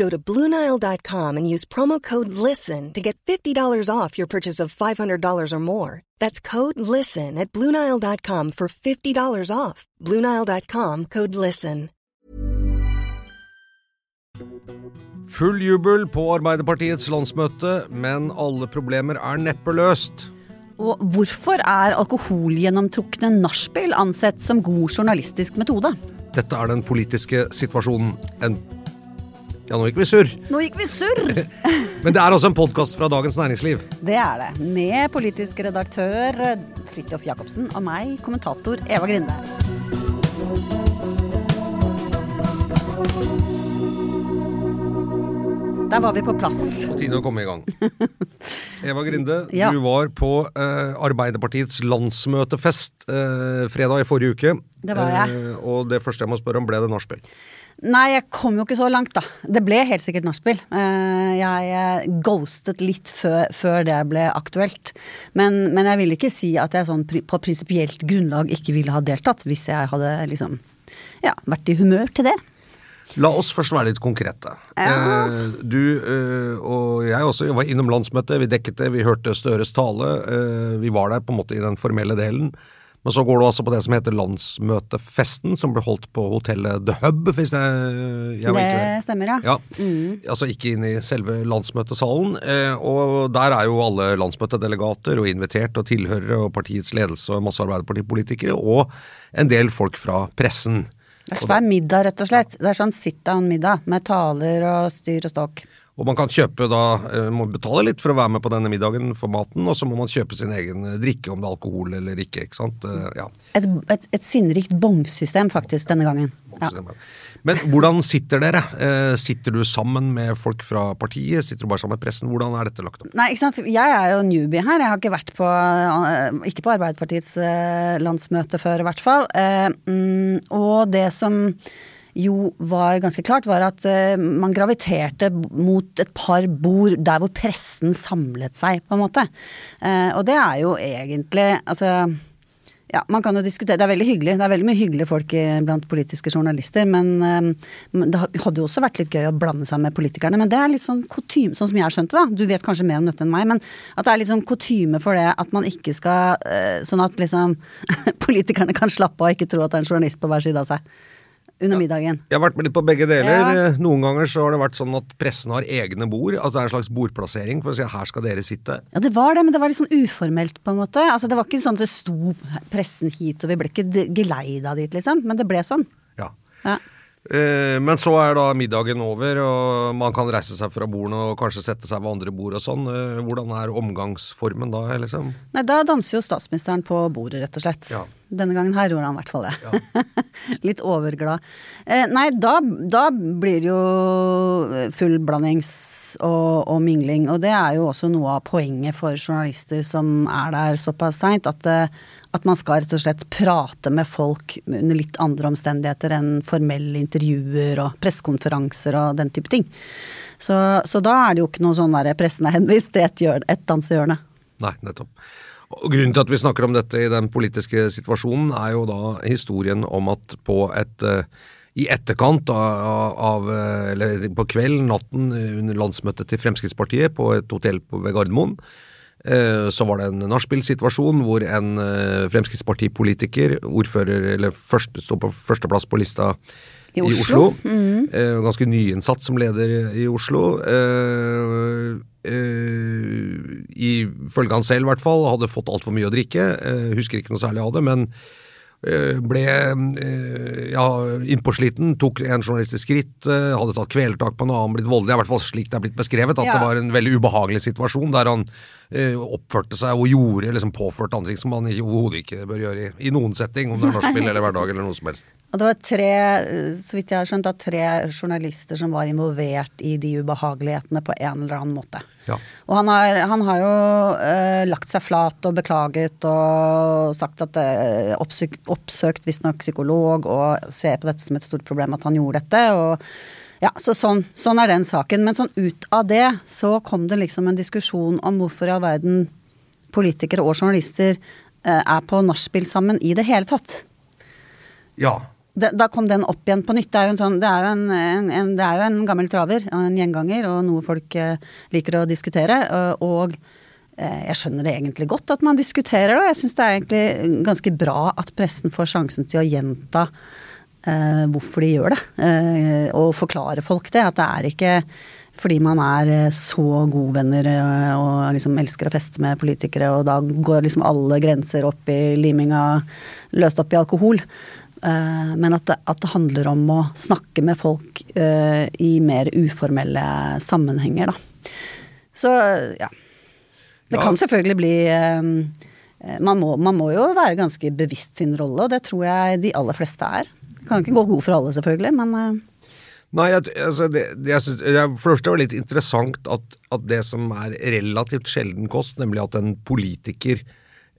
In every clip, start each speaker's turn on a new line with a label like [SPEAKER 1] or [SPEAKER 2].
[SPEAKER 1] Go to BlueNile.com and use promo code LISTEN to get $50 off your purchase of $500 or more. That's code LISTEN at BlueNile.com for $50 off. BlueNile.com code LISTEN.
[SPEAKER 2] Full jubel på Arbeiderpartiets landsmøte, men alle problemer er neppe løst.
[SPEAKER 3] Og hvorfor er alkoholgjennomtrukne nachspiel ansett som god journalistisk metode?
[SPEAKER 2] Dette er den politiske situasjonen. En Ja, nå gikk vi surr.
[SPEAKER 3] Nå gikk vi surr!
[SPEAKER 2] Men det er også en podkast fra Dagens Næringsliv.
[SPEAKER 3] Det er det. Med politisk redaktør Fridtjof Jacobsen og meg, kommentator Eva Grinde. Der var vi på plass.
[SPEAKER 2] På tide å komme i gang. Eva Grinde,
[SPEAKER 3] Ja.
[SPEAKER 2] du var på eh, Arbeiderpartiets landsmøtefest eh, fredag i forrige uke.
[SPEAKER 3] Det var jeg.
[SPEAKER 2] Eh, og det første jeg må spørre om, ble det nachspiel?
[SPEAKER 3] Nei, jeg kom jo ikke så langt, da. Det ble helt sikkert nachspiel. Eh, Jeg eh, ghostet litt før, før det ble aktuelt. Men, men jeg vil ikke si at jeg sånn på prinsipielt grunnlag ikke ville ha deltatt, hvis jeg hadde liksom ja, vært i humør til det.
[SPEAKER 2] La oss først være litt konkrete. Ja. du eh, og jeg også var innom landsmøtet, vi dekket det, vi hørte Støres tale. Vi var der på en måte i den formelle delen. Men så går du altså på det som heter landsmøtefesten, som ble holdt på hotellet The Hub. hvis jeg, jeg
[SPEAKER 3] Det stemmer, ja.
[SPEAKER 2] Ja, altså ikke inn i selve landsmøtesalen. Eh, og der er jo alle landsmøtedelegater og invitert og tilhørere og partiets ledelse og masse Arbeiderpartipolitikere og en del folk fra pressen.
[SPEAKER 3] Det er svær middag, rett og slett. Det er sånn sit down-middag med taler og styr og stokk.
[SPEAKER 2] Og man kan kjøpe da, eh, må betale litt for å være med på denne middagen for maten, og så må man kjøpe sin egen eh, drikke, om det er alkohol eller ikke. ikke sant? Eh, Ja.
[SPEAKER 3] Et, et, et sinnrikt bongsystem, faktisk, denne gangen. Ja.
[SPEAKER 2] Men hvordan sitter dere? Sitter du sammen med folk fra partiet? Sitter du bare sammen med pressen? Hvordan er dette lagt opp?
[SPEAKER 3] Nei, ikke sant. Jeg er jo newbie her. Jeg har ikke vært på Ikke på Arbeiderpartiets landsmøte før, i hvert fall. Mm, Og det som jo var ganske klart, var at eh, man graviterte mot et par bord der hvor pressen samlet seg, på en måte. Eh, Og det er jo egentlig Altså ja, man kan jo diskutere. Det er veldig hyggelig. Det er veldig mye hyggelige folk blant politiske journalister, men eh, det hadde jo også vært litt gøy å blande seg med politikerne. Men det er litt sånn kutyme, sånn som jeg skjønte da. Du vet kanskje mer om dette enn meg, men at det er litt sånn kutyme for det at man ikke skal Sånn at liksom politikerne kan slappe av og ikke tro at det er en journalist på hver side av seg. Under middagen.
[SPEAKER 2] Jeg har vært med litt på begge deler.
[SPEAKER 3] Ja.
[SPEAKER 2] Eh, Noen ganger så har det vært sånn at pressen har egne bord. At det er en slags bordplassering for å si at her skal dere sitte.
[SPEAKER 3] Ja, det var det, men det var litt sånn uformelt, på en måte. Altså, det var ikke sånn at det sto pressen hit, og vi ble ikke geleida dit, liksom. Men det ble sånn.
[SPEAKER 2] Ja.
[SPEAKER 3] Ja.
[SPEAKER 2] Eh, Men så er da middagen over, og man kan reise seg fra bordene og kanskje sette seg ved andre bord og sånn. Eh, Hvordan er omgangsformen da, liksom?
[SPEAKER 3] Nei, da danser jo statsministeren på bordet, rett og slett.
[SPEAKER 2] Ja.
[SPEAKER 3] Denne gangen her gjorde han i hvert fall det. Litt overglad. Eh, nei, da, da blir det jo full blandings og, og mingling. Og det er jo også noe av poenget for journalister som er der såpass seint, at, eh, at man skal rett og slett prate med folk under litt andre omstendigheter enn formelle intervjuer og pressekonferanser og den type ting. Så, så da er det jo ikke noe sånn der pressen er henvist til et, hjørne- et dansehjørne.
[SPEAKER 2] Nei, nettopp. Og Grunnen til at vi snakker om dette i den politiske situasjonen, er jo da historien om at på et eh, i etterkant av, av eh, Eller på kvelden, natten eh, under landsmøtet til Fremskrittspartiet på et hotell ved Gardermoen, så var det en nachspiel-situasjon hvor en Fremskrittspartipolitiker, ordfører, eller først, sto på førsteplass på lista
[SPEAKER 3] I
[SPEAKER 2] i
[SPEAKER 3] Oslo.
[SPEAKER 2] mm. Ganske nyinnsatt som leder i Oslo. Eh, eh, Ifølge han selv, i hvert fall, hadde fått altfor mye å drikke. Uh, husker ikke noe særlig av det, men uh, ble ja, innpåsliten, tok en journalistisk skritt, hadde tatt kvelertak på en annen, blitt voldelig. I hvert fall slik det er blitt beskrevet, at
[SPEAKER 3] Ja.
[SPEAKER 2] det var en veldig ubehagelig situasjon der han oppførte seg og gjorde liksom påførte andre ting som man overhodet ikke bør gjøre i, i noen setting, om det er nachspiel eller hverdag eller noe som helst.
[SPEAKER 3] Og det var tre, så vidt jeg har skjønt, tre journalister som var involvert i de ubehagelighetene på en eller annen måte.
[SPEAKER 2] Ja.
[SPEAKER 3] Og han har, han har jo eh, lagt seg flat og beklaget og sagt at eh, oppsøkt, oppsøkt visstnok psykolog og ser på dette som et stort problem at han gjorde dette. og ja, så sånn, sånn er den saken. Men sånn ut av det så kom det liksom en diskusjon om hvorfor i all verden politikere og journalister eh, er på nachspiel sammen i det hele tatt.
[SPEAKER 2] Ja.
[SPEAKER 3] Da kom den opp igjen på nytt. Det er jo en, sånn, det er jo en, en, en, det er jo en gammel traver, en gjenganger, og noe folk eh, liker å diskutere. Og, og eh, jeg skjønner det egentlig godt at man diskuterer det, og jeg syns det er egentlig ganske bra at pressen får sjansen til å gjenta eh, hvorfor de gjør det, eh, og forklare folk det. At det er ikke fordi man er eh, så gode venner eh, og liksom elsker å feste med politikere, og da går liksom alle grenser opp i liminga løst opp i alkohol. Eh, men at det, at det, handler om å snakke med folk i mer uformelle sammenhenger, da. Så ja. Det kan selvfølgelig bli man, må, man, må, jo være ganske bevisst sin rolle, og det tror jeg de aller fleste er. Kan ikke gå god for alle, selvfølgelig, men uh,
[SPEAKER 2] Nei, jeg, altså det, det, jeg synes, jeg, for det første var det litt interessant at, at, det som er relativt sjelden kost, nemlig at en politiker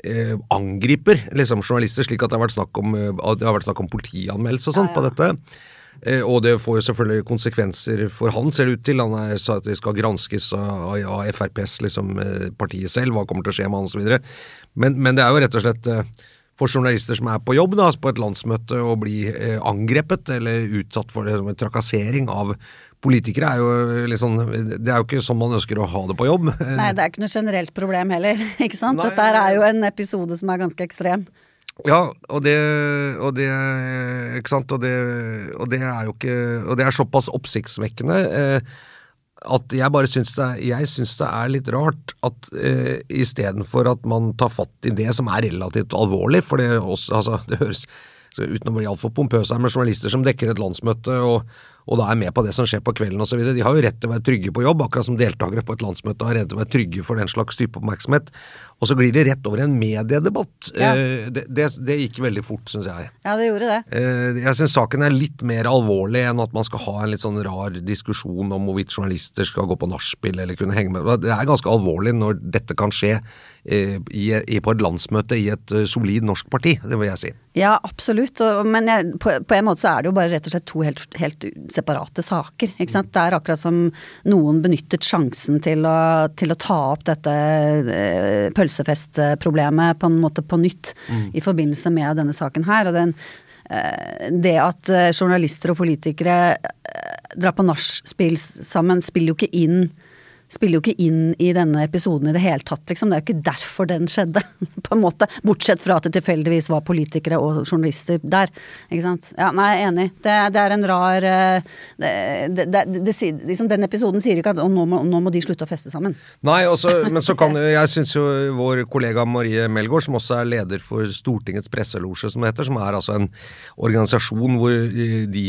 [SPEAKER 2] eh, angriper liksom, journalister, slik at det har vært snakk om, eh, om politianmeldelse og sånt ja, ja. på dette. Eh, og det får jo selvfølgelig konsekvenser for han, ser det ut til. Han er, sa at det skal granskes av, av FrPs, liksom, eh, partiet selv, hva kommer til å skje med han osv. Men, men det er jo rett og slett eh, for journalister som er på jobb da, på et landsmøte, å bli eh, angrepet eller utsatt for liksom, trakassering av politikere er jo litt sånn Det er jo ikke sånn man ønsker å ha det på jobb.
[SPEAKER 3] Nei, det er ikke noe generelt problem heller, ikke sant. Nei, Dette er jo en episode som er ganske ekstrem.
[SPEAKER 2] Ja, og det, og det Ikke sant. Og det, og det, er jo ikke Og det er såpass oppsiktsvekkende eh, at jeg bare syns det, det er litt rart at eh, istedenfor at man tar fatt i det som er relativt alvorlig, for det, også, altså, det høres uten å bli altfor pompøs her, med journalister som dekker et landsmøte og, og da er med på det som skjer på kvelden osv. De har jo rett til å være trygge på jobb, akkurat som deltakere på et landsmøte har rett til å være trygge for den slags type oppmerksomhet. Og så glir det rett over i en mediedebatt. Ja. Eh, det, det, det, gikk veldig fort, syns jeg.
[SPEAKER 3] Ja, det gjorde det.
[SPEAKER 2] Eh, jeg syns saken er litt mer alvorlig enn at man skal ha en litt sånn rar diskusjon om hvorvidt journalister skal gå på nachspiel eller kunne henge med. Det er ganske alvorlig når dette kan skje eh, i, i, på et landsmøte i et solid norsk parti, det vil jeg si.
[SPEAKER 3] Ja, absolutt. Men jeg, på, en måte så er det jo bare rett og slett to helt, helt separate saker. Ikke sant? Det er akkurat som noen benyttet sjansen til å, til å ta opp dette eh, pølsefestproblemet på en måte på nytt mm. i forbindelse med denne saken her. og den eh, det at eh, journalister og politikere drar på nachspiel sammen, spiller jo ikke inn spiller jo ikke inn i denne episoden i det hele tatt, liksom. Det er jo ikke derfor den skjedde, på en måte. Bortsett fra at det tilfeldigvis var politikere og journalister der. Ikke sant. Ja, nei, jeg er enig. Det, det er en rar eh, det, det, liksom, Den episoden sier ikke at nå må, nå må de slutte å feste sammen.
[SPEAKER 2] Nei, også, men så kan Jeg syns jo vår kollega Marie Melgaard, som også er leder for Stortingets presselosje, som det heter, som er altså en organisasjon hvor de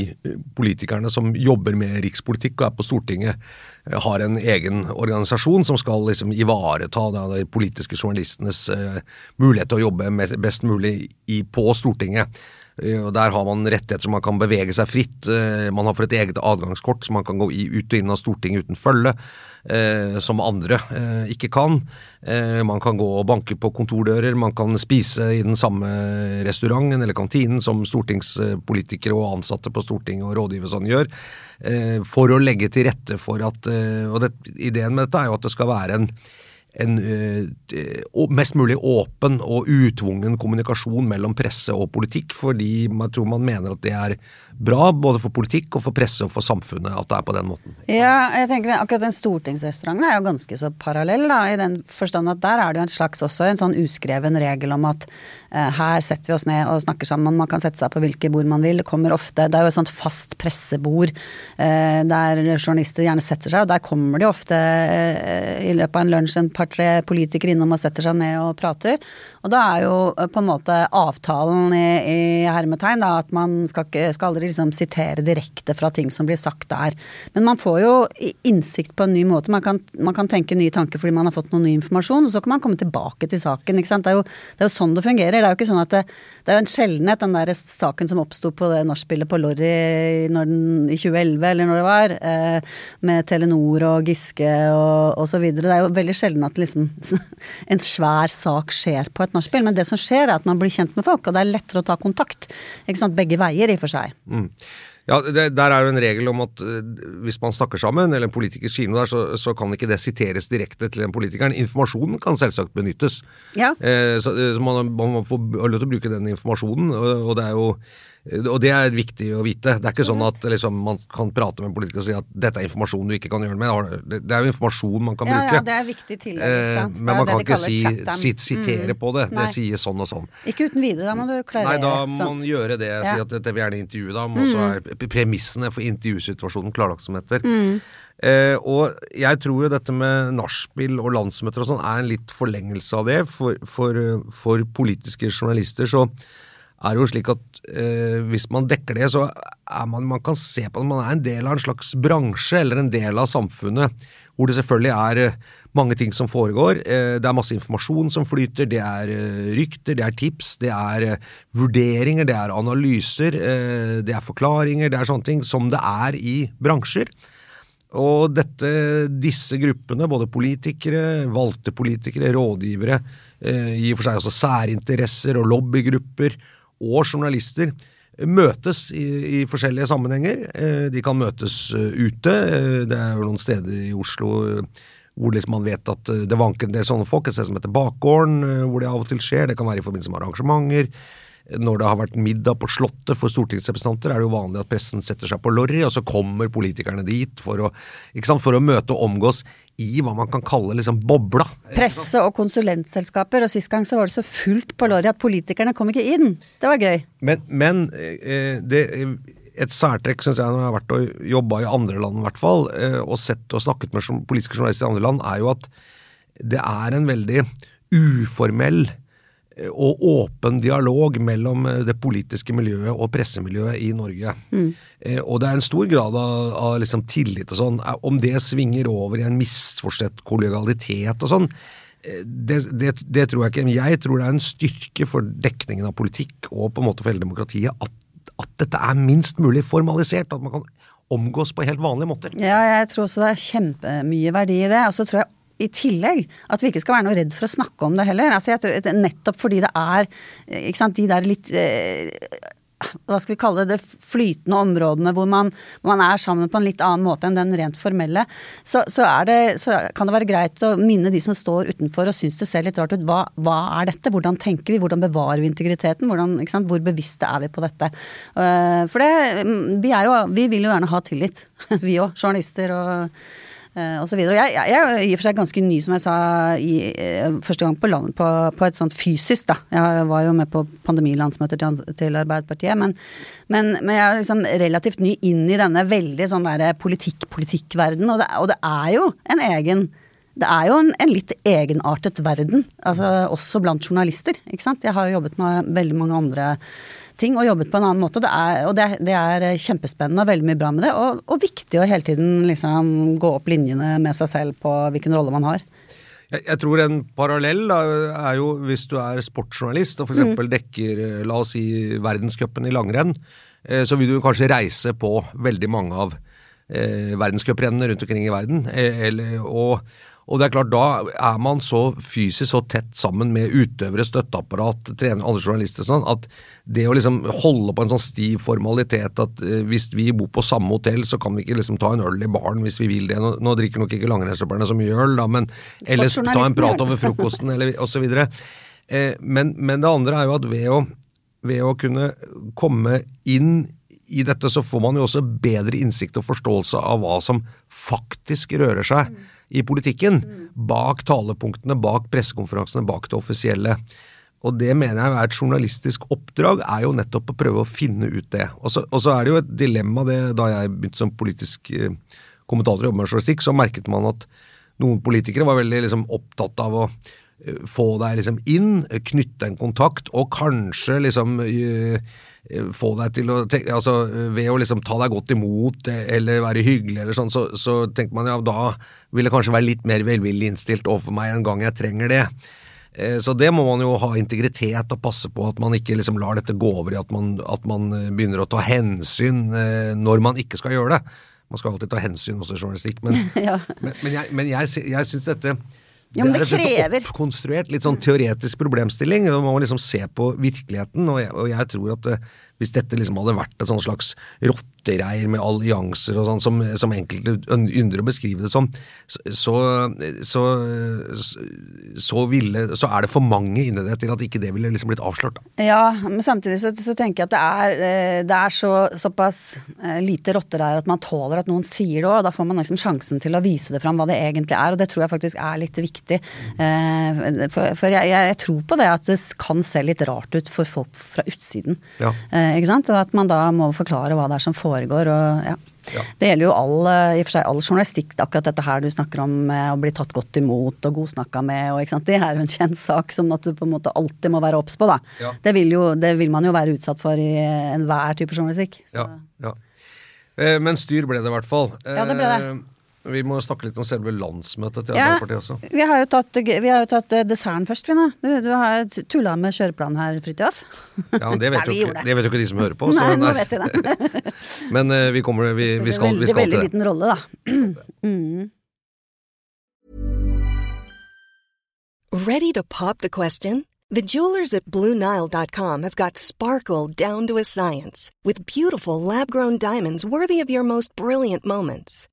[SPEAKER 2] politikerne som jobber med rikspolitikk og er på Stortinget, har en egen organisasjon som skal liksom ivareta da, de politiske journalistenes uh, mulighet til å jobbe best mulig i, på Stortinget. Uh, og Der har man rettigheter så man kan bevege seg fritt. Uh, man har fått et eget adgangskort så man kan gå i, ut og inn av Stortinget uten følge, som andre ikke kan. man kan gå og banke på kontordører, man kan spise i den samme restauranten eller kantinen som stortingspolitikere og ansatte på Stortinget og rådgivere sånn gjør. Eh, for å legge til rette for at eh, Og det, ideen med dette er jo at det skal være en en uh, mest mulig åpen og utvungen kommunikasjon mellom presse og politikk, fordi man tror man mener at det er bra både for politikk og for presse og for samfunnet at det er på den måten.
[SPEAKER 3] Ja, jeg tenker akkurat den stortingsrestauranten er jo ganske så parallell, da, i den forstand at der er det jo en slags også en sånn uskreven regel om at uh, her setter vi oss ned og snakker sammen, man kan sette seg på hvilke bord man vil. Det kommer ofte, det er jo et sånt fast pressebord uh, der journalister gjerne setter seg, og der kommer de ofte i løpet av en lunsj en par par-tre politikere innom og setter seg ned og prater. Og da er jo eh, på en måte avtalen i, i hermetegn da, at man skal, skal aldri liksom sitere direkte fra ting som blir sagt der. Men man får jo innsikt på en ny måte. Man kan, man kan tenke nye tanker fordi man har fått noe ny informasjon, og så kan man komme tilbake til saken. ikke sant? Det er jo, det er jo sånn det fungerer. Det er jo ikke sånn at det, det er jo en sjeldenhet, den der saken som oppsto på det nachspielet på Lorry i 2011, eller når det var, eh, med Telenor og Giske og osv. Det er jo veldig sjelden at liksom en svær sak skjer på et nachspiel, men det som skjer er at man blir kjent med folk, og det er lettere å ta kontakt. Begge veier, i og for seg. Mm.
[SPEAKER 2] Ja, det, Der er jo en regel om at uh, hvis man snakker sammen, eller en politiker sier noe der, så, så, kan ikke det siteres direkte til den politikeren. Informasjonen kan selvsagt benyttes. Ja. Eh, så, eh, så man, man, får lov til å bruke den informasjonen, og, og det er jo og det er viktig å vite. Det er ikke sånn at liksom, man kan prate med en politiker og si at dette er informasjon du ikke kan gjøre med. Det er jo informasjon man kan bruke.
[SPEAKER 3] Ja, ja det er viktig tillegg, ikke sant.
[SPEAKER 2] Men man kan ikke si, sit, sitere mm. på det. Det sier sånn og sånn.
[SPEAKER 3] Ikke uten videre, da må du klarere.
[SPEAKER 2] Nei, da må sant? man gjøre det. Si at dette vil gjerne intervjue deg om, og så mm. er premissene for intervjusituasjonen klarlagt som heter. Mm. Eh, og jeg tror jo dette med nachspiel og landsmøter og sånn er en litt forlengelse av det. For, for, for politiske journalister så er jo slik at eh, hvis man dekker det, så er man, man kan se på at man er en del av en slags bransje eller en del av samfunnet hvor det selvfølgelig er eh, mange ting som foregår. Eh, det er masse informasjon som flyter, det er eh, rykter, det er tips, det er eh, vurderinger, det er analyser, eh, det er forklaringer, det er sånne ting som det er i bransjer. Og dette, disse gruppene, både politikere, valgte politikere, rådgivere, i og for seg også særinteresser og lobbygrupper, og journalister møtes i, i, forskjellige sammenhenger. Eh, de kan møtes eh, ute. Eh, det er jo noen steder i Oslo hvor liksom man vet at det vanker en del sånne folk. Et sted som heter Bakgården, hvor det av og til skjer. Det kan være i forbindelse med arrangementer. Når det har vært middag på Slottet for stortingsrepresentanter, er det jo vanlig at pressen setter seg på lorry, og så kommer politikerne dit for å, for å møte og omgås i hva man kan kalle liksom bobla.
[SPEAKER 3] Presse og konsulentselskaper, og sist gang så var det så fullt på lorry at politikerne kom ikke inn. Det var gøy.
[SPEAKER 2] Men, men eh, det, et særtrekk syns jeg når jeg har vært og jobba i andre land i hvert fall, eh, og sett og snakket med politiske journalister i andre land, er jo at det er en veldig uformell og åpen dialog mellom eh, det politiske miljøet og pressemiljøet i Norge. Mm. Eh, og det er en stor grad av, av liksom tillit og sånn. Om det svinger over i en misforstått kollegialitet og sånn, eh, det, det, det, tror jeg ikke. Men jeg tror det er en styrke for dekningen av politikk og på en måte for hele demokratiet at, at dette er minst mulig formalisert. At man kan omgås på helt vanlige måter.
[SPEAKER 3] Ja, jeg tror også det er kjempemye verdi i det. Og så tror jeg i tillegg at vi ikke skal være noe redd for å snakke om det heller. Altså, tror, nettopp fordi det er sant, de der litt eh, hva skal vi kalle det, det flytende områdene hvor man, man, er sammen på en litt annen måte enn den rent formelle, så, så, det, så, kan det være greit å minne de som står utenfor og syns det ser litt rart ut, hva, hva, er dette? Hvordan tenker vi? Hvordan bevarer vi integriteten? Hvordan, hvor bevisste er vi på dette? Uh, for det, vi, jo, vi vil jo gjerne ha tillit, vi òg, journalister og Og så videre. jeg, jeg, er i og for seg ganske ny, som jeg sa, i, uh, første gang på, land, på, på, et sånt fysisk, da. Jeg var jo med på pandemilandsmøter til, til Arbeiderpartiet, men, men, men, jeg er liksom relativt ny inn i denne veldig sånn derre politikk-politikkverden, og, og, det er jo en egen det er jo en, en, litt egenartet verden, altså også blant journalister. ikke sant? Jeg har jo jobbet med veldig mange andre ting og jobbet på en annen måte. Det er, og det, det, er kjempespennende og veldig mye bra med det. Og, og viktig å hele tiden liksom gå opp linjene med seg selv på hvilken rolle man har.
[SPEAKER 2] Jeg tror en parallell da, er jo hvis du er sportsjournalist og f.eks. Mm. dekker eh, la oss si verdenscupen i langrenn, eh, så vil du kanskje reise på veldig mange av eh, verdenscuprennene rundt omkring i verden. Eh, eller, og og det er klart, Da er man så fysisk så tett sammen med utøvere, støtteapparat, trenere, andre journalister sånn, at det å liksom holde på en sånn stiv formalitet at eh, hvis vi bor på samme hotell, så kan vi ikke liksom ta en øl i baren hvis vi vil det. Nå, nå drikker nok ikke langrennsløperne så mye øl, da, men ellers ta en prat over frokosten eller osv. Eh, men, men det andre er jo at ved å, ved å kunne komme inn i dette, så får man jo også bedre innsikt og forståelse av hva som faktisk rører seg. Mm i politikken. Mm. Bak talepunktene, bak pressekonferansene, bak det offisielle. Og det mener jeg er et journalistisk oppdrag, er jo nettopp å prøve å finne ut det. Og så, og så er det jo et dilemma det, da jeg begynte som politisk eh, kommentator og jobbe med journalistikk, så merket man at noen politikere var veldig liksom, opptatt av å eh, få deg liksom inn, knytte en kontakt, og kanskje liksom eh, få deg til å tenke, altså Ved å liksom ta deg godt imot eller være hyggelig, eller sånn, så, så tenker man ja, da vil jeg kanskje være litt mer velvillig innstilt overfor meg en gang jeg trenger det. Eh, så det må man jo ha integritet og passe på at man ikke liksom lar dette gå over i at man, at man begynner å ta hensyn eh, når man ikke skal gjøre det. Man skal alltid ta hensyn også i journalistikk, men, ja. men, men, jeg, men jeg, jeg syns dette
[SPEAKER 3] ja, det, det er
[SPEAKER 2] et oppkonstruert, litt sånn teoretisk problemstilling. Man må liksom se på virkeligheten, og jeg, og jeg tror at uh, hvis dette liksom hadde vært et slags rottereir med allianser og sånn, som, som enkelte ynder å beskrive det som, så, så, så, ville, så er det for mange inni det til at ikke det ville liksom blitt avslørt.
[SPEAKER 3] Da. Ja, men samtidig så, så, tenker jeg at det er, eh, det er så, såpass eh, lite rottereir at man tåler at noen sier det òg. Da får man liksom sjansen til å vise det fram hva det egentlig er, og det tror jeg faktisk er litt viktig. Eh, for, for jeg, jeg, tror på det at det kan se litt rart ut for folk fra utsiden. Ja. Ikke sant? Og at man da må forklare hva det er som foregår. og ja. Ja. Det gjelder jo all, i og for seg all journalistikk, akkurat dette her du snakker om å bli tatt godt imot og godsnakka med. Og, Det er jo en kjent sak som at du på en måte alltid må være obs på. Ja. Det, vil jo, det vil man jo være utsatt for i enhver type journalistikk. Så. Ja, ja.
[SPEAKER 2] Eh, men styr ble det i hvert fall.
[SPEAKER 3] Ja, det ble det.
[SPEAKER 2] Vi må snakke litt om selve landsmøtet til Arbeiderpartiet også.
[SPEAKER 3] Ja, Vi har jo tatt, har jo tatt eh, desserten først, vi nå. Du, du har tulla med kjøreplanen her, Fridtjof.
[SPEAKER 2] Ja, men det vet, jo ikke, det vet jo ikke de som hører på.
[SPEAKER 3] nei, nå vet jeg det.
[SPEAKER 2] men uh, vi kommer vi, vi, skal, vi skal
[SPEAKER 3] til det. Veldig liten rolle, da. mm.
[SPEAKER 1] Ready to pop the question? The jewelers at BlueNile.com have got sparkle down to a science with beautiful lab-grown diamonds worthy of your most brilliant moments.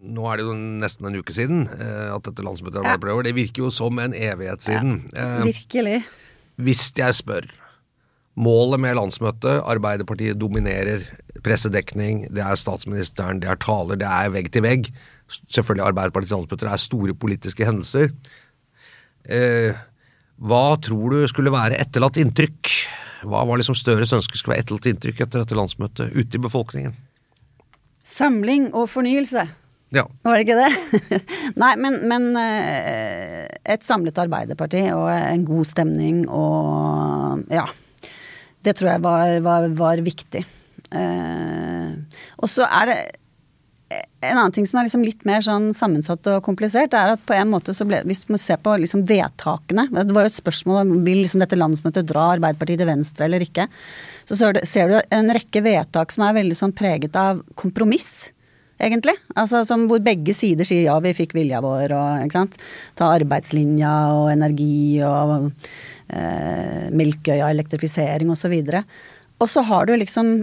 [SPEAKER 2] Nå er det jo nesten en uke siden eh, at dette landsmøtet ble prøver. Det virker jo som en evighet siden.
[SPEAKER 3] Ja, eh, virkelig.
[SPEAKER 2] Hvis jeg spør Målet med landsmøtet Arbeiderpartiet dominerer pressedekning, det er statsministeren, det er taler, det er vegg til vegg. Selvfølgelig Arbeiderpartiets landsmøter er store politiske hendelser. Eh, hva tror du skulle være etterlatt inntrykk? Hva var liksom Støres ønske skulle være etterlatt inntrykk etter dette landsmøtet ute i befolkningen?
[SPEAKER 3] Samling og fornyelse.
[SPEAKER 2] Ja.
[SPEAKER 3] Var det ikke det? Nei, men, men, eh, et samlet Arbeiderparti og en god stemning og ja. Det tror jeg var, var, var viktig. Eh, og så er det en annen ting som er liksom litt mer sånn sammensatt og komplisert, er at på en måte så ble Hvis du må se på liksom vedtakene Det var jo et spørsmål om vil liksom dette landsmøtet dra Arbeiderpartiet til venstre eller ikke. Så ser du en rekke vedtak som er veldig sånn preget av kompromiss egentlig. Altså som hvor begge sider sier ja, vi fikk vilja vår, og ikke sant. Ta arbeidslinja og energi og eh, Melkøya, elektrifisering osv. Og så har du liksom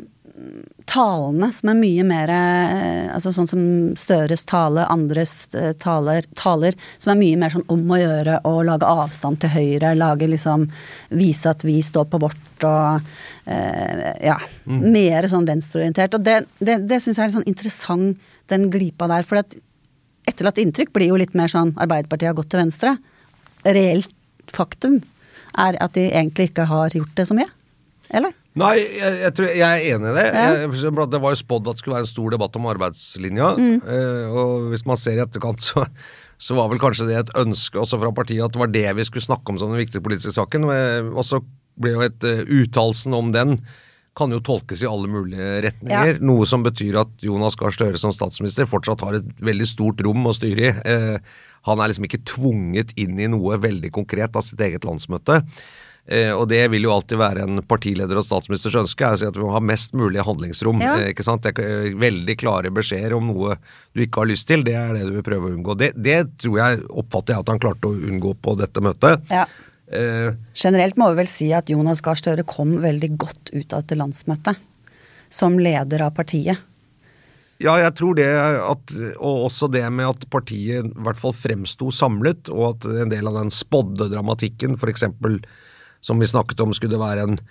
[SPEAKER 3] talene som er mye mer eh, altså Sånn som Støres tale, andres eh, taler, taler, som er mye mer sånn om å gjøre å lage avstand til Høyre. Lage liksom Vise at vi står på vårt og eh, Ja. Mm. Mer sånn venstreorientert. Og det, det, det syns jeg er sånn interessant, den glipa der. For at etterlatt inntrykk blir jo litt mer sånn Arbeiderpartiet har gått til venstre. Reelt faktum er at de egentlig ikke har gjort det så mye. Eller?
[SPEAKER 2] Nei, jeg, jeg, tror, jeg er enig i det. Jeg, det var jo spådd at det skulle være en stor debatt om arbeidslinja. Mm. Eh, og hvis man ser i etterkant, så, så, var vel kanskje det et ønske også fra partiet at det var det vi skulle snakke om som den viktige politiske saken. Og så ble jo et uh, uttalelsen om den kan jo tolkes i alle mulige retninger. Ja. Noe som betyr at Jonas Gahr Støre som statsminister fortsatt har et veldig stort rom å styre i. Eh, han er liksom ikke tvunget inn i noe veldig konkret av sitt eget landsmøte. Eh, og det vil jo alltid være en partileder og statsministers ønske, er å si at vi må ha mest mulig handlingsrom.
[SPEAKER 3] Ja.
[SPEAKER 2] Eh, ikke sant? Er veldig klare beskjeder om noe du ikke har lyst til, det er det du vil prøve å unngå. Det, det tror jeg, oppfatter jeg at han klarte å unngå på dette møtet.
[SPEAKER 3] Ja.
[SPEAKER 2] Eh,
[SPEAKER 3] Generelt må vi vel si at Jonas Gahr Støre kom veldig godt ut av dette landsmøtet. Som leder av partiet.
[SPEAKER 2] Ja, jeg tror det at, og også det med at partiet i hvert fall fremsto samlet, og at en del av den spådde dramatikken, f.eks. som vi snakket om, skulle være en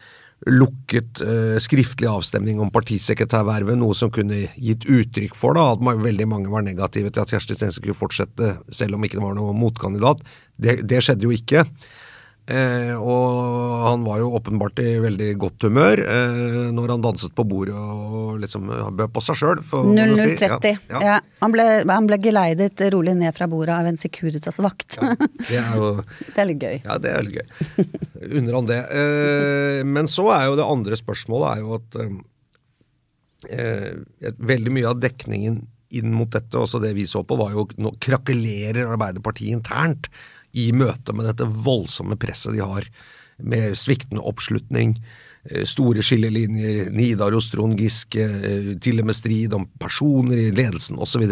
[SPEAKER 2] lukket uh, skriftlig avstemning om partisekretærvervet, noe som kunne gitt uttrykk for da, at veldig mange var negative til at Kjersti Stensen skulle fortsette, selv om ikke det var noen motkandidat. Det, det skjedde jo ikke. Eh, og han var jo åpenbart i veldig godt humør eh, når han danset på bordet og liksom eh, bød på seg sjøl.
[SPEAKER 3] 0030.
[SPEAKER 2] Ja, ja.
[SPEAKER 3] Ja, han, ble, han ble geleidet rolig ned fra bordet av en Securitas-vakt.
[SPEAKER 2] Det er jo
[SPEAKER 3] det er litt gøy.
[SPEAKER 2] Ja, det er litt gøy. Unner han det. Eh, men så er jo det andre spørsmålet er jo at eh, veldig mye av dekningen inn mot dette, også det vi så på, var jo nå krakelerer Arbeiderpartiet internt i møte med dette voldsomme presset de har, med sviktende oppslutning, eh, store skillelinjer, Nidaros, Trond Giske, eh, til og med strid om personer i ledelsen osv.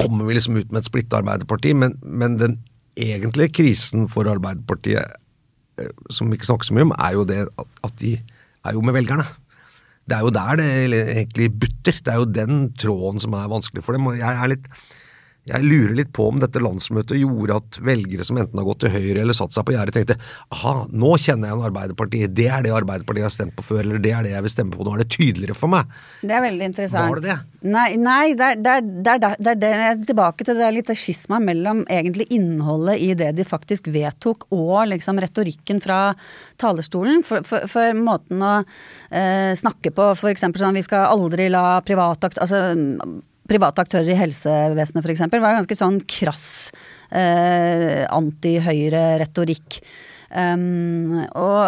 [SPEAKER 2] Kommer vi liksom ut med et splitta Arbeiderparti, men, men den egentlige krisen for Arbeiderpartiet eh, som vi ikke snakker så mye om, er jo det at- de er jo med velgerne. Det er jo der det egentlig butter. Det er jo den tråden som er vanskelig for dem. Og jeg er litt jeg lurer litt på om dette landsmøtet gjorde at velgere som enten har gått til høyre eller satt seg på gjerdet, tenkte aha, nå kjenner jeg en Arbeiderpartiet, det er det Arbeiderpartiet har stemt på før, eller det er det jeg vil stemme på, nå er det tydeligere for meg.
[SPEAKER 3] Det er veldig interessant.
[SPEAKER 2] Var det det?
[SPEAKER 3] Nei, nei det, er, det, er, det, er, det er tilbake til det litt skisma mellom egentlig innholdet i det de faktisk vedtok, og liksom retorikken fra talerstolen. For, for, for måten å eh, snakke på, eksempel sånn vi skal aldri la privatakt... altså, Private aktører i helsevesenet f.eks. var ganske sånn krass eh, anti-høyre-retorikk. Um, og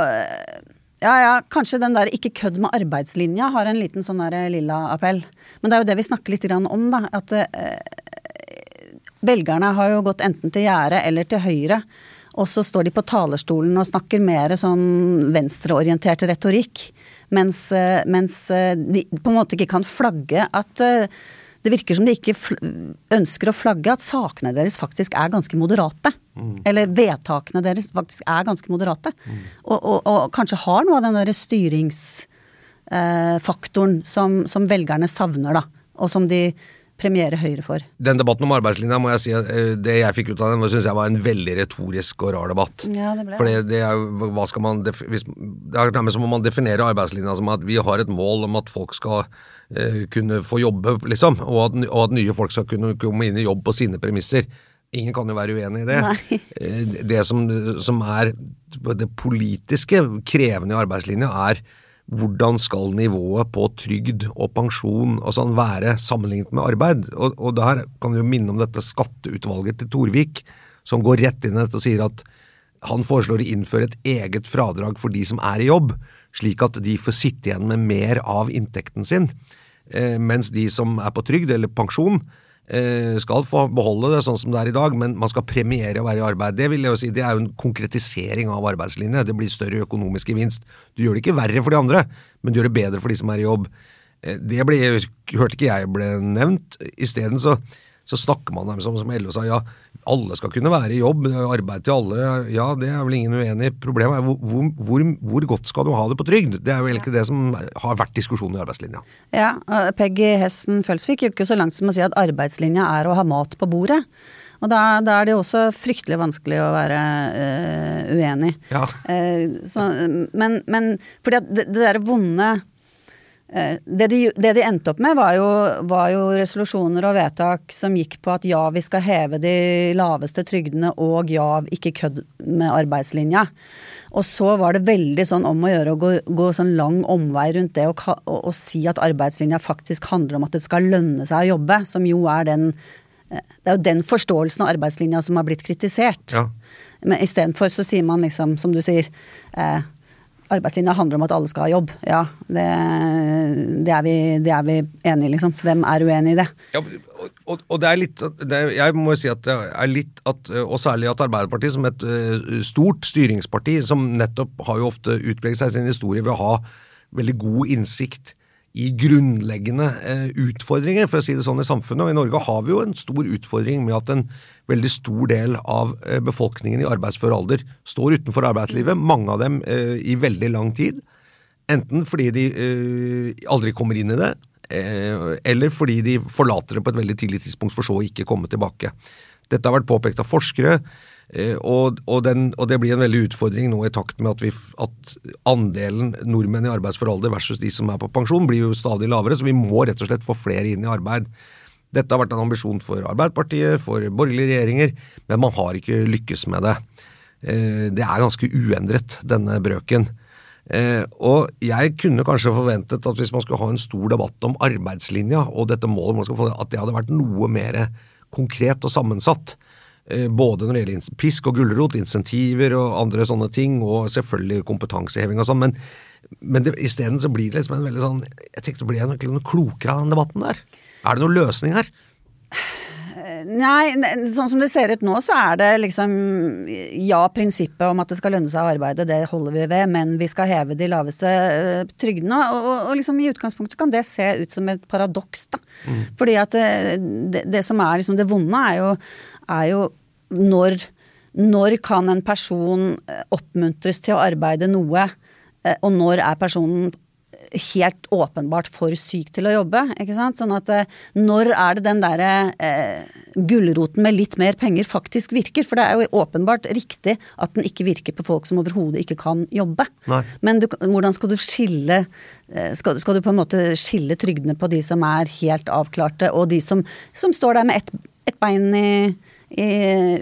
[SPEAKER 3] ja, ja, kanskje den der 'ikke kødd med arbeidslinja' har en liten sånn der lilla appell. Men det er jo det vi snakker litt om, da. At eh, velgerne har jo gått enten til gjerdet eller til høyre. Og så står de på talerstolen og snakker mer sånn venstreorientert retorikk. Mens, eh, mens eh, de på en måte ikke kan flagge at eh, Det virker som de ikke ønsker å flagge at sakene deres faktisk er ganske moderate. Eller vedtakene deres faktisk er ganske moderate. Og, og, og kanskje har noe av den derre styringsfaktoren som, som velgerne savner, da. Og som de premierer Høyre for.
[SPEAKER 2] Den debatten om arbeidslinja, må jeg si, eh, det jeg fikk ut av den, syns jeg var en veldig retorisk og rar debatt.
[SPEAKER 3] Ja, det ble
[SPEAKER 2] For det er jo, hva skal man hvis, Det er nærmest som om man definerer arbeidslinja som at vi har et mål om at folk skal uh, kunne få jobbe, liksom. Og at, og at nye folk skal kunne komme inn i jobb på sine premisser. Ingen kan jo være uenig i det.
[SPEAKER 3] Nei.
[SPEAKER 2] Eh, Det som, som er det politiske krevende i arbeidslinja, er hvordan skal nivået på trygd og pensjon og sånn være sammenlignet med arbeid? Og, og der kan vi jo minne om dette skatteutvalget til Torvik, som går rett inn i dette og sier at han foreslår å innføre et eget fradrag for de som er i jobb, slik at de får sitte igjen med mer av inntekten sin, eh, mens de som er på trygd eller pensjon, skal få beholde det sånn som det er i dag, men man skal premiere å være i arbeid. Det vil jeg jo si, det er jo en konkretisering av arbeidslinje. Det blir større økonomisk gevinst. Du gjør det ikke verre for de andre, men du gjør det bedre for de som er i jobb. Eh, Det ble, hørte ikke jeg ble nevnt. Isteden så, så snakker man som, som LO sa, ja, alle skal kunne være i jobb, arbeid til alle. Ja, det er vel ingen uenig i. Problemet er hvor, hvor, hvor, godt skal du ha det på trygd? Det er jo egentlig det som har vært diskusjonen i arbeidslinja.
[SPEAKER 3] Ja, Peggy Hessen Følsvik gikk jo så langt som å si at arbeidslinja er å ha mat på bordet. Og da, da er det jo også fryktelig vanskelig å være øh, uenig.
[SPEAKER 2] Ja.
[SPEAKER 3] Eh, så, men, men fordi at det, det derre vonde det de, det de endte opp med, var jo, var jo resolusjoner og vedtak som gikk på at ja, vi skal heve de laveste trygdene, og ja, ikke kødd med arbeidslinja. Og så var det veldig sånn om å gjøre å gå, gå sånn lang omvei rundt det og, og, og si at arbeidslinja faktisk handler om at det skal lønne seg å jobbe, som jo er den eh, Det er jo den forståelsen av arbeidslinja som har blitt kritisert.
[SPEAKER 2] Ja.
[SPEAKER 3] Men istedenfor så sier man liksom, som du sier, eh, arbeidslinja handler om at alle skal ha jobb. Ja, det, det, er, vi, det er vi enige i, liksom. Hvem er uenig i det?
[SPEAKER 2] Ja, og, og, det er litt det Jeg må si at det er litt at, Og særlig at Arbeiderpartiet, som et uh, stort styringsparti, som nettopp har jo ofte utpreget seg sin historie ved å ha veldig god innsikt i grunnleggende uh, utfordringer, for å si det sånn, i samfunnet. Og i Norge har vi jo en stor utfordring med at en veldig stor del av uh, befolkningen i arbeidsfør alder står utenfor arbeidslivet, mange av dem i veldig lang tid. Enten fordi de aldri kommer inn i det, Eh, eller fordi de forlater det på et veldig tidlig tidspunkt, for så å ikke komme tilbake. Dette har vært påpekt av forskere, eh, og, og, den, og, det blir en veldig utfordring nå i takt med at, vi, at andelen nordmenn i arbeidsfør alder versus de som er på pensjon, blir jo stadig lavere, så vi må rett og slett få flere inn i arbeid. Dette har vært en ambisjon for Arbeiderpartiet, for borgerlige regjeringer, men man har ikke lykkes med det. Eh, det er ganske uendret, denne brøken. Eh, og jeg kunne kanskje forventet at hvis man skulle ha en stor debatt om arbeidslinja og dette målet at det hadde vært noe mer konkret og sammensatt. Eh, både når det gjelder pisk og gulrot, insentiver og andre sånne ting, og selvfølgelig kompetanseheving og sånn. Men, men isteden så blir det liksom en veldig sånn Jeg tenkte, blir jeg noe klokere av den debatten der? Er det noen løsning her?
[SPEAKER 3] Nei, sånn som det ser ut nå, så er det liksom Ja, prinsippet om at det skal lønne seg å arbeide, det holder vi ved, men vi skal heve de laveste uh, trygdene. Og, og, og, liksom i utgangspunktet kan det se ut som et paradoks, da. Mm. Fordi at det, det, det, som er liksom det vonde, er jo, er jo når, når kan en person eh, oppmuntres til å arbeide noe, eh, og når er personen helt åpenbart for syk til å jobbe. ikke sant? Sånn at eh, når er det den derre eh, gulroten med litt mer penger faktisk virker? For det er jo åpenbart riktig at den ikke virker på folk som overhodet ikke kan jobbe.
[SPEAKER 2] Nei.
[SPEAKER 3] Men du, hvordan skal du skille skal, skal, du på en måte skille trygdene på de som er helt avklarte, og de som, som står der med ett et bein i i,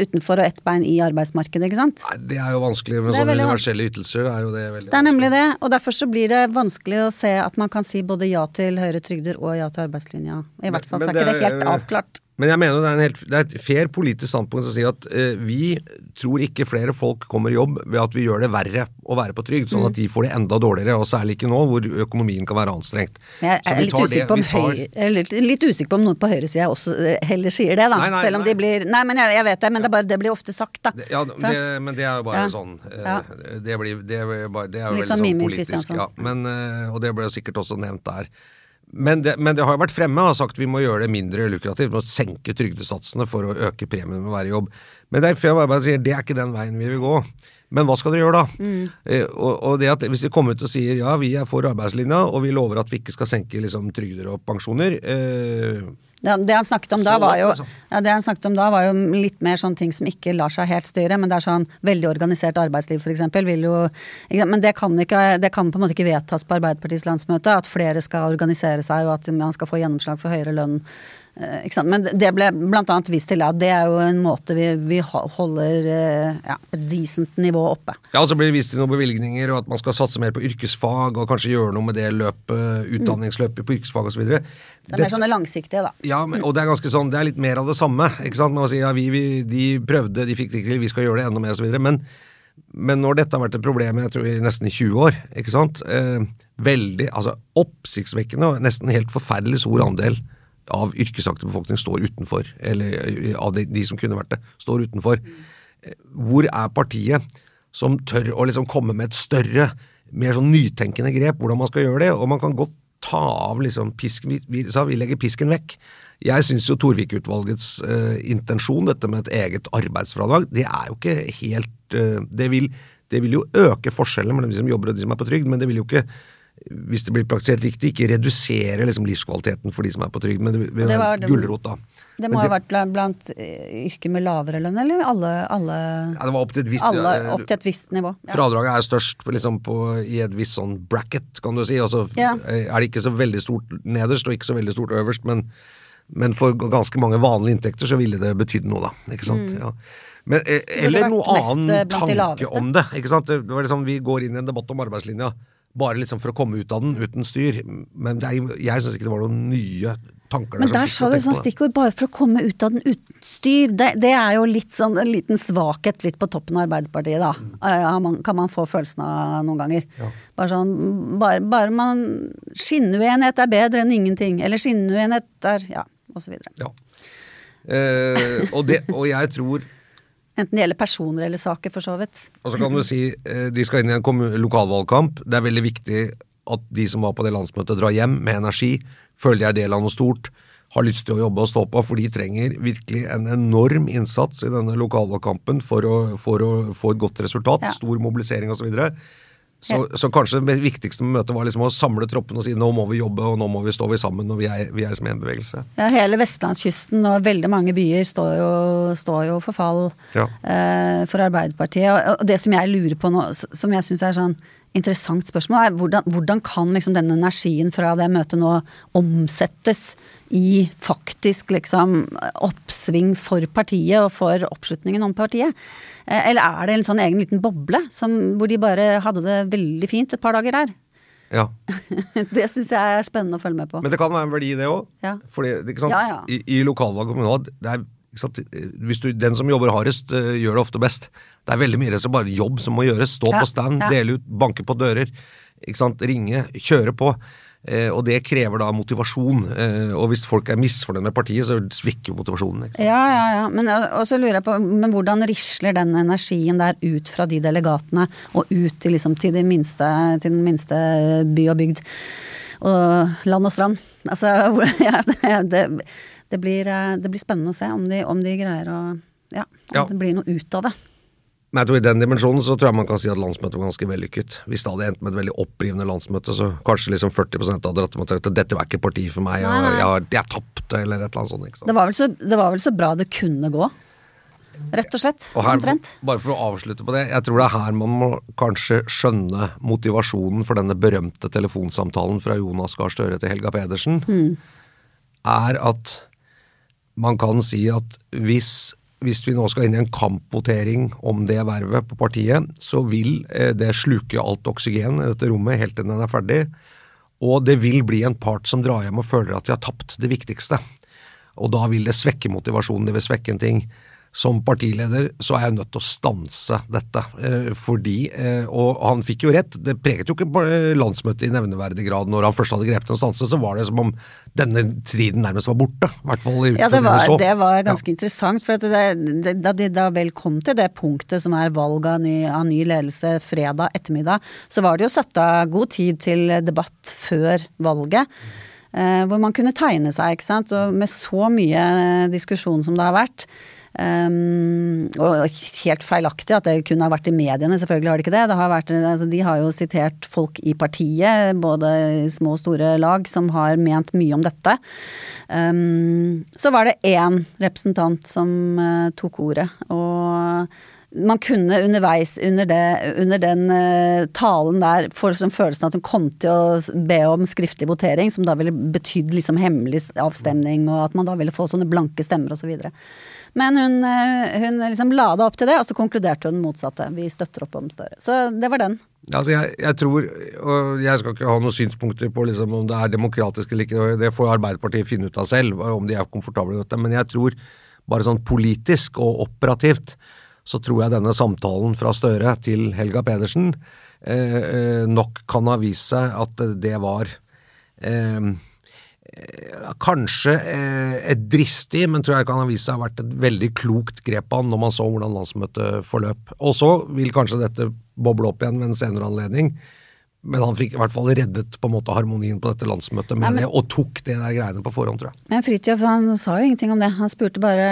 [SPEAKER 3] utenfor og ett bein i arbeidsmarkedet, ikke sant?
[SPEAKER 2] Nei, det er jo vanskelig med sånne universelle ytelser. Det er jo det veldig
[SPEAKER 3] Det er nemlig det, og derfor så blir det vanskelig å se at man kan si både ja til høyere trygder og ja til arbeidslinja. I hvert fall så er ikke det helt avklart.
[SPEAKER 2] Men jeg mener det er, helt, det er et fair politisk standpunkt å si at eh, vi tror ikke flere folk kommer i jobb ved at vi gjør det verre å være på trygd, sånn at de får det enda dårligere, og særlig ikke nå hvor økonomien kan være anstrengt.
[SPEAKER 3] Jeg er, litt usikker, det, tar... høy, er litt, litt usikker, på om noen på høyresida også eh, heller sier det, da. Nei, nei, Selv om nei. de blir Nei, men jeg, jeg, vet det, men det, bare, det, blir ofte sagt, da.
[SPEAKER 2] Ja, det, men det er jo bare ja. sånn uh, ja. Det, blir, det, er, det er jo litt veldig sånn politisk. Ja, men, uh, og det ble jo sikkert også nevnt der. Men det, men det, har jo vært fremme og sagt vi må gjøre det mindre lukrativt vi må senke trygdesatsene for å øke premien med å være i jobb. Men det er, det er ikke den veien vi vil gå. Men hva skal dere gjøre da? Mm. Eh, og, og, det at Hvis de kommer ut og sier ja, vi er for arbeidslinja, og vi lover at vi ikke skal senke liksom, trygder og pensjoner eh,
[SPEAKER 3] det, det, han snakket om da var jo, altså. ja, det han snakket om da var jo litt mer sånne ting som ikke lar seg helt styre. Men det er sånn veldig organisert arbeidsliv f.eks. vil jo Men det kan, ikke, det kan på en måte ikke vedtas på Arbeiderpartiets landsmøte at flere skal organisere seg og at man skal få gjennomslag for høyere lønn Men det ble bl.a. vist til at det er jo en måte vi, vi holder eh, ja, et decent nivå oppe.
[SPEAKER 2] Ja, og så blir det vist til noen bevilgninger, og at man skal satse mer på yrkesfag, og kanskje gjøre noe med det løpet, utdanningsløpet på yrkesfag osv.
[SPEAKER 3] Det er mer sånne langsiktige, da.
[SPEAKER 2] Ja, men, og det er ganske sånn, det er litt mer av det samme. ikke sant? Man sier ja, vi, vi, de prøvde, de fikk det ikke til, vi skal gjøre det enda mer osv. Men, men når dette har vært et problem jeg tror, i nesten 20 år, ikke sant? Eh, veldig, altså oppsiktsvekkende og nesten helt forferdelig stor andel av yrkesaktiv befolkning står utenfor, eller eh, av de, de, som kunne vært det, står utenfor. Hvor er partiet som tør å liksom komme med et større, mer sånn nytenkende grep, hvordan man skal gjøre det? Og man kan godt ta av liksom pisken, vi, sa vi legger pisken vekk. Jeg syns jo Torvik-utvalgets uh, intensjon, dette med et eget arbeidsfradrag, det er jo ikke helt uh, det, vil, det vil jo øke forskjellen mellom de som jobber og de som er på trygd, men det vil jo ikke hvis det blir praktisert riktig, ikke redusere liksom livskvaliteten for de som er på trygd. Men det vil være gulrot, da.
[SPEAKER 3] Det må ha vært blant, blant eh, yrker med lavere lønn, eller alle, alle
[SPEAKER 2] Ja, det var opp til et visst,
[SPEAKER 3] alle, opp til et visst nivå.
[SPEAKER 2] Ja. Fradraget er størst liksom på, i et visst sånn bracket, kan du si. Altså, ja. er det ikke så veldig stort nederst og ikke så veldig stort øverst, men, men for ganske mange vanlige inntekter så ville det betydd noe, da. Ikke sant? Mm. Ja. Men, eh, eller noe annen eh, tanke om det. ikke sant? Det var liksom, Vi går inn i en debatt om arbeidslinja bare liksom for å komme ut av den uten styr. Men er, jeg syns ikke det var noen nye tanker der
[SPEAKER 3] Men der sa du sånn stikkord bare for å komme ut av den uten styr. Det, det er jo litt sånn en liten svakhet litt på toppen av Arbeiderpartiet, da.
[SPEAKER 2] Mm.
[SPEAKER 3] Ja, kan man få følelsen av noen ganger. Bare sånn bare, bare man Skinnuenighet er bedre enn ingenting. Eller skinnuenighet er Ja, og så videre.
[SPEAKER 2] Ja. Eh, og, det, og jeg tror
[SPEAKER 3] Enten det gjelder personer eller saker, for så vidt.
[SPEAKER 2] Og så kan du si eh, de skal inn i en lokalvalgkamp. Det er veldig viktig at de som var på det landsmøtet, drar hjem med energi, føler de er del av noe stort, har lyst til å jobbe og stå på, for de trenger virkelig en enorm innsats i denne lokalvalgkampen for å, for å få et godt resultat.
[SPEAKER 3] Ja.
[SPEAKER 2] Stor mobilisering osv. Så, så, kanskje det viktigste med møtet var liksom å samle troppen og si nå må vi jobbe og nå må vi stå vi sammen og vi er, vi er som en bevegelse.
[SPEAKER 3] Ja, hele vestlandskysten og veldig mange byer står jo, står jo for fall
[SPEAKER 2] Ja.
[SPEAKER 3] eh, for Arbeiderpartiet. Og- Og det som jeg lurer på nå, som jeg syns er sånn interessant spørsmål, er hvordan, hvordan kan liksom denne energien fra det møtet nå omsettes i faktisk liksom oppsving for partiet og for oppslutningen om partiet? Eh, Eller er det en sånn egen liten boble som, hvor de bare hadde det veldig fint et par dager der?
[SPEAKER 2] Ja.
[SPEAKER 3] Det syns jeg er spennende å følge med på.
[SPEAKER 2] Men det kan være en verdi det òg.
[SPEAKER 3] Ja.
[SPEAKER 2] Fordi?
[SPEAKER 3] Ja, ja.
[SPEAKER 2] I, i lokalvalg og kommunalvalg, det er du, Den som jobber hardest, eh, gjør det ofte best. Det er veldig mye som bare jobb som må gjøres. Stå
[SPEAKER 3] Ja,
[SPEAKER 2] på stand,
[SPEAKER 3] ja.
[SPEAKER 2] dele ut, banke på dører. Ringe, kjøre på. Eh, og det krever da motivasjon. Eh, og hvis folk er misfornøyd med partiet, så svikker jo motivasjonen.
[SPEAKER 3] Ja, ja, ja. Men, og så lurer jeg på, men hvordan risler den energien der ut fra de delegatene og ut til, liksom, til, de minste, til den minste by og bygd? Og land og strand. Altså, ja, det, det, det, blir, eh, det blir spennende å se om de, om de greier å Ja, om
[SPEAKER 2] Ja.
[SPEAKER 3] det blir noe ut av det.
[SPEAKER 2] Men jeg tror i den dimensjonen så tror jeg man kan si at landsmøtet var ganske vellykket. Hvis det hadde endt med et veldig opprivende landsmøte, så kanskje liksom 40 hadde dratt med at dette var ikke partiet for meg, og jeg, jeg tapte, eller et eller annet sånt. Ikke sant?
[SPEAKER 3] Det var, vel så, det var vel så bra det kunne gå. Rett og slett.
[SPEAKER 2] Og her,
[SPEAKER 3] Omtrent.
[SPEAKER 2] bare for å avslutte på det, jeg tror det er her man må kanskje skjønne motivasjonen for denne berømte telefonsamtalen fra Jonas Gahr Støre til Helga Pedersen, er at man kan si at hvis, hvis vi nå skal inn i en kampvotering om det vervet på partiet, så vil eh, det sluke alt oksygen i dette rommet helt til den er ferdig. Og det vil bli en part som drar hjem og føler at de har tapt det viktigste. Og da vil det svekke motivasjonen, det vil svekke en ting. Som partileder så er jeg nødt til å stanse dette, eh, fordi eh, Og han fikk jo rett, det preget jo ikke landsmøtet i nevneverdig grad når han først hadde grepet en stanse, så var det som om denne striden nærmest var borte. I hvert fall ut
[SPEAKER 3] Ja, det var, det var ganske
[SPEAKER 2] Ja.
[SPEAKER 3] interessant. For det, det, da de da vel kom til det punktet som er valg av ny, av ny ledelse fredag ettermiddag, så var det jo satt av god tid til debatt før valget. Eh, hvor man kunne tegne seg, ikke sant. Og med så mye diskusjon som det har vært. Um, og helt feilaktig at det kunne har vært i mediene, selvfølgelig har det ikke det. det har vært, altså, de har jo sitert folk i partiet, både i små og store lag, som har ment mye om dette. Um, så var det én representant som uh, tok ordet, og man kunne underveis under, det, under den uh, talen der få liksom følelsen at hun kom til å be om skriftlig votering, som da ville betydd liksom hemmelig avstemning, og at man da ville få sånne blanke stemmer osv. Men hun, uh, hun liksom la det opp til det, og så konkluderte hun motsatte. Vi støtter opp om Støre. Så det var den.
[SPEAKER 2] Altså jeg, jeg tror, og jeg skal ikke ha noen synspunkter på liksom om det er demokratisk eller ikke, det får Arbeiderpartiet finne ut av selv, om de er komfortable med dette, men jeg tror bare sånn politisk og operativt så tror jeg denne samtalen fra Støre til Helga Pedersen eh, eh, nok kan ha vist seg at det var eh, Kanskje eh, et dristig, men tror jeg kan ha vist seg å ha vært et veldig klokt grep av når man så hvordan landsmøtet forløp. Og så vil kanskje dette boble opp igjen ved en senere anledning. Men han fikk i hvert fall reddet på en måte harmonien på dette landsmøtet, mener det, og tok det der greiene på forhånd, tror jeg.
[SPEAKER 3] Men Fridtjof han sa jo ingenting om det. Han spurte bare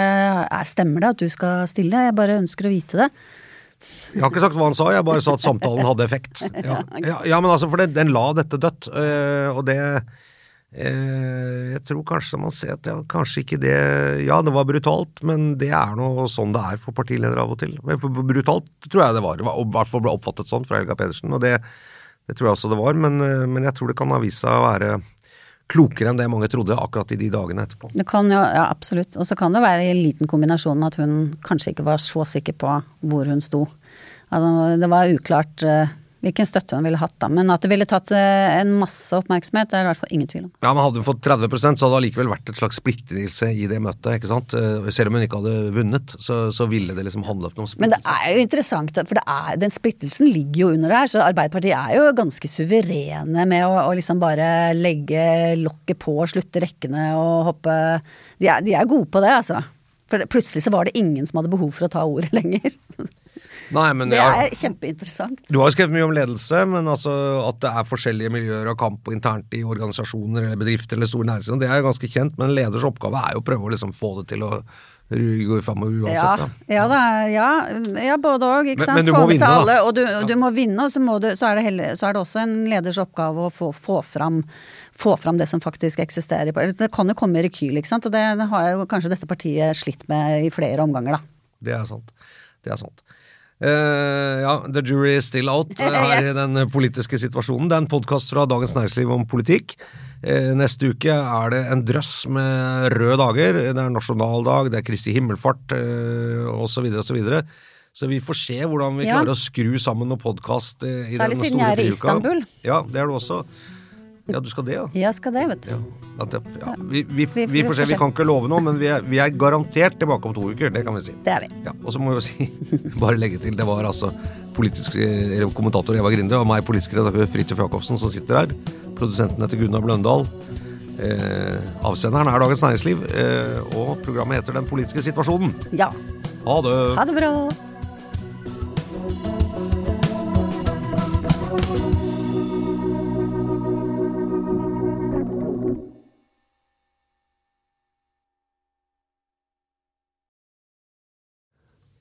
[SPEAKER 3] «Er- stemmer det at du skal stille, jeg bare ønsker å vite det.
[SPEAKER 2] Jeg har ikke sagt hva han sa, jeg bare sa at samtalen hadde effekt. Ja, ja, ja men altså, for det, den la dette dødt, øh, og det øh, Jeg tror kanskje man ser at ja, kanskje ikke det Ja, det var brutalt, men det er nå sånn det er for partiledere av og til. Men brutalt tror jeg det var, det var og i hvert fall ble oppfattet sånn fra Helga Pedersen, og det, det tror jeg også det var, men, øh, men jeg tror det kan ha vist seg å være klokere enn det mange trodde akkurat i de dagene etterpå.
[SPEAKER 3] Det kan jo, ja absolutt. Og så kan det være i liten kombinasjon med at hun kanskje ikke var så sikker på hvor hun sto. Altså, det var uklart eh, hvilken støtte hun ville hatt, da. Men at det ville tatt eh, en masse oppmerksomhet, det er det i hvert fall ingen tvil om.
[SPEAKER 2] Ja, men Hadde hun fått 30% så hadde det allikevel vært et slags splittelse i det møtet. ikke sant? Eh, Selv om hun ikke hadde vunnet, så, så ville det liksom handlet om
[SPEAKER 3] Men det er jo interessant, for det er, den splittelsen ligger jo under det her. Så Arbeiderpartiet er jo ganske suverene med å, å liksom bare legge lokket på, slutte rekkene og hoppe de er, de er gode på det, altså. For plutselig så var det ingen som hadde behov for å ta ordet lenger.
[SPEAKER 2] Nei, men
[SPEAKER 3] Det er kjempeinteressant.
[SPEAKER 2] Du har jo skrevet mye om ledelse, men altså at det er forskjellige miljøer og kamp internt i organisasjoner eller bedrifter eller store næringsliv, det er jo ganske kjent, men leders oppgave er jo å prøve å liksom få det til å gå framover uansett. ja.
[SPEAKER 3] ja, da, ja, ja både òg.
[SPEAKER 2] Men-
[SPEAKER 3] sant.
[SPEAKER 2] men du må vinne,
[SPEAKER 3] alle, da. og du, du må vinne, og så, du, så, er det heller, så er det også en leders oppgave å få, få, fram, få fram det som faktisk eksisterer. Det kan jo komme i rekyl, ikke sant. Og det, det har jo kanskje dette partiet slitt med i flere omganger, da.
[SPEAKER 2] Det er sant. Det er sant. Eh, ja, The jury is still out uh, her i den politiske situasjonen. Det er en podkast fra Dagens Næringsliv om politikk. Uh, neste uke er det en drøss med røde dager. Det er nasjonaldag, det er Kristi himmelfart osv. osv. Så, så vi får se hvordan vi
[SPEAKER 3] Ja.
[SPEAKER 2] klarer å skru sammen noen podkast
[SPEAKER 3] Særlig
[SPEAKER 2] den
[SPEAKER 3] siden jeg er i. Istanbul.
[SPEAKER 2] Ja, det er du også. Ja, du skal det, ja.
[SPEAKER 3] Ja, skal det, vet du.
[SPEAKER 2] Ja, ja. Vi, vi,
[SPEAKER 3] Vi-
[SPEAKER 2] vi får se, vi kan ikke love noe, men vi er, vi er garantert tilbake om to uker. Det kan vi si.
[SPEAKER 3] Det er vi.
[SPEAKER 2] Ja, og så må vi jo si, bare legge til, det var altså politisk kommentator Eva Grinde og meg, politisk redaktør Fridtjof Jacobsen, som sitter her. Produsenten heter Gunnar Bløndal. Eh, avsenderen er Dagens Næringsliv, eh, og programmet heter Den politiske situasjonen.
[SPEAKER 3] Ja.
[SPEAKER 2] Ha det!
[SPEAKER 3] Ha det bra.